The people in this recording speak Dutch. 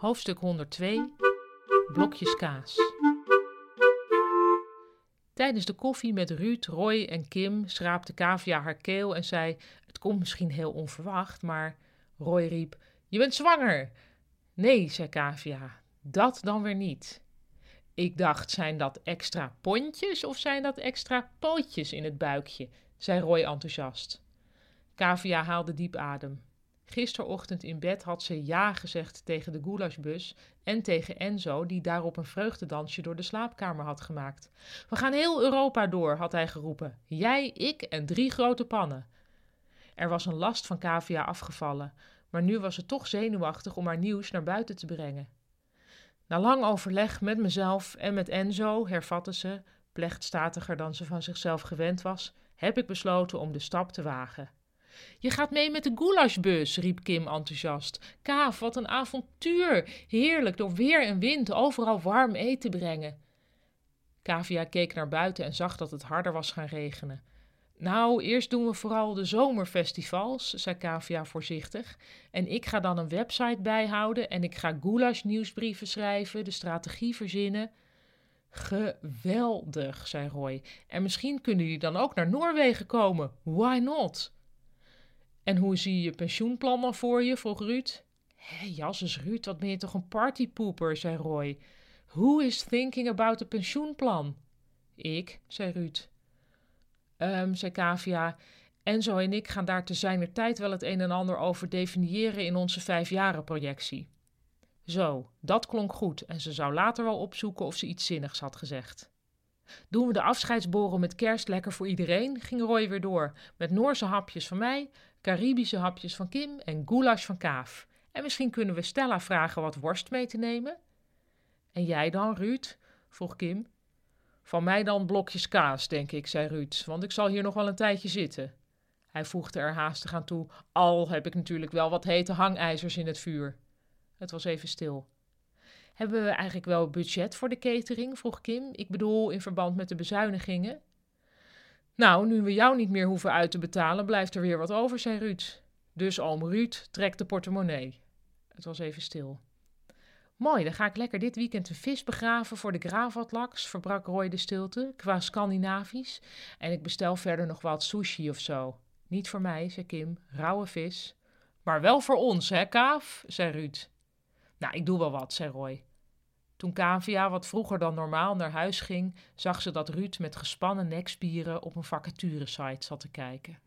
Hoofdstuk 102 Blokjes kaas. Tijdens de koffie met Ruud, Roy en Kim schraapte Kavia haar keel en zei: Het komt misschien heel onverwacht, maar. Roy riep: Je bent zwanger! Nee, zei Kavia, dat dan weer niet. Ik dacht, zijn dat extra pontjes of zijn dat extra pootjes in het buikje? zei Roy enthousiast. Kavia haalde diep adem. Gisterochtend in bed had ze ja gezegd tegen de goulashbus en tegen Enzo, die daarop een vreugdedansje door de slaapkamer had gemaakt. We gaan heel Europa door, had hij geroepen. Jij, ik en drie grote pannen. Er was een last van Kavia afgevallen, maar nu was ze toch zenuwachtig om haar nieuws naar buiten te brengen. Na lang overleg met mezelf en met Enzo, hervatte ze, plechtstatiger dan ze van zichzelf gewend was, heb ik besloten om de stap te wagen. Je gaat mee met de goulashbus, riep Kim enthousiast. Kaaf, wat een avontuur! Heerlijk, door weer en wind overal warm eten brengen. Kavia keek naar buiten en zag dat het harder was gaan regenen. Nou, eerst doen we vooral de zomerfestivals, zei Kavia voorzichtig. En ik ga dan een website bijhouden en ik ga goulash nieuwsbrieven schrijven, de strategie verzinnen. Geweldig, zei Roy. En misschien kunnen jullie dan ook naar Noorwegen komen. Why not? En hoe zie je pensioenplan dan voor je? vroeg Ruud. Hé, Jasses Ruud, wat ben je toch een partypoeper, zei Roy. Who is thinking about a pensioenplan? Ik, zei Ruud. Um, zei Kavia. Enzo en ik gaan daar te zijner tijd wel het een en ander over definiëren in onze vijfjarenprojectie. Zo, dat klonk goed en ze zou later wel opzoeken of ze iets zinnigs had gezegd. Doen we de afscheidsborrel met kerst lekker voor iedereen? ging Roy weer door. Met Noorse hapjes van mij, Caribische hapjes van Kim en goulash van Kaaf. En misschien kunnen we Stella vragen wat worst mee te nemen? En jij dan, Ruud? vroeg Kim. Van mij dan blokjes kaas, denk ik, zei Ruud, want ik zal hier nog wel een tijdje zitten. Hij voegde er haastig aan toe, al heb ik natuurlijk wel wat hete hangijzers in het vuur. Het was even stil. Hebben we eigenlijk wel budget voor de catering? vroeg Kim. Ik bedoel, in verband met de bezuinigingen. Nou, nu we jou niet meer hoeven uit te betalen, blijft er weer wat over, zei Ruud. Dus oom Ruud trekt de portemonnee. Het was even stil. Mooi, dan ga ik lekker dit weekend een vis begraven voor de gravatlaks, verbrak Roy de stilte, qua Scandinavisch. En ik bestel verder nog wat sushi of zo. Niet voor mij, zei Kim, rauwe vis. Maar wel voor ons, hè, Kaaf, zei Ruud. Nou, ik doe wel wat, zei Roy. Toen Kavia wat vroeger dan normaal naar huis ging, zag ze dat Ruud met gespannen nekspieren op een vacaturesite zat te kijken.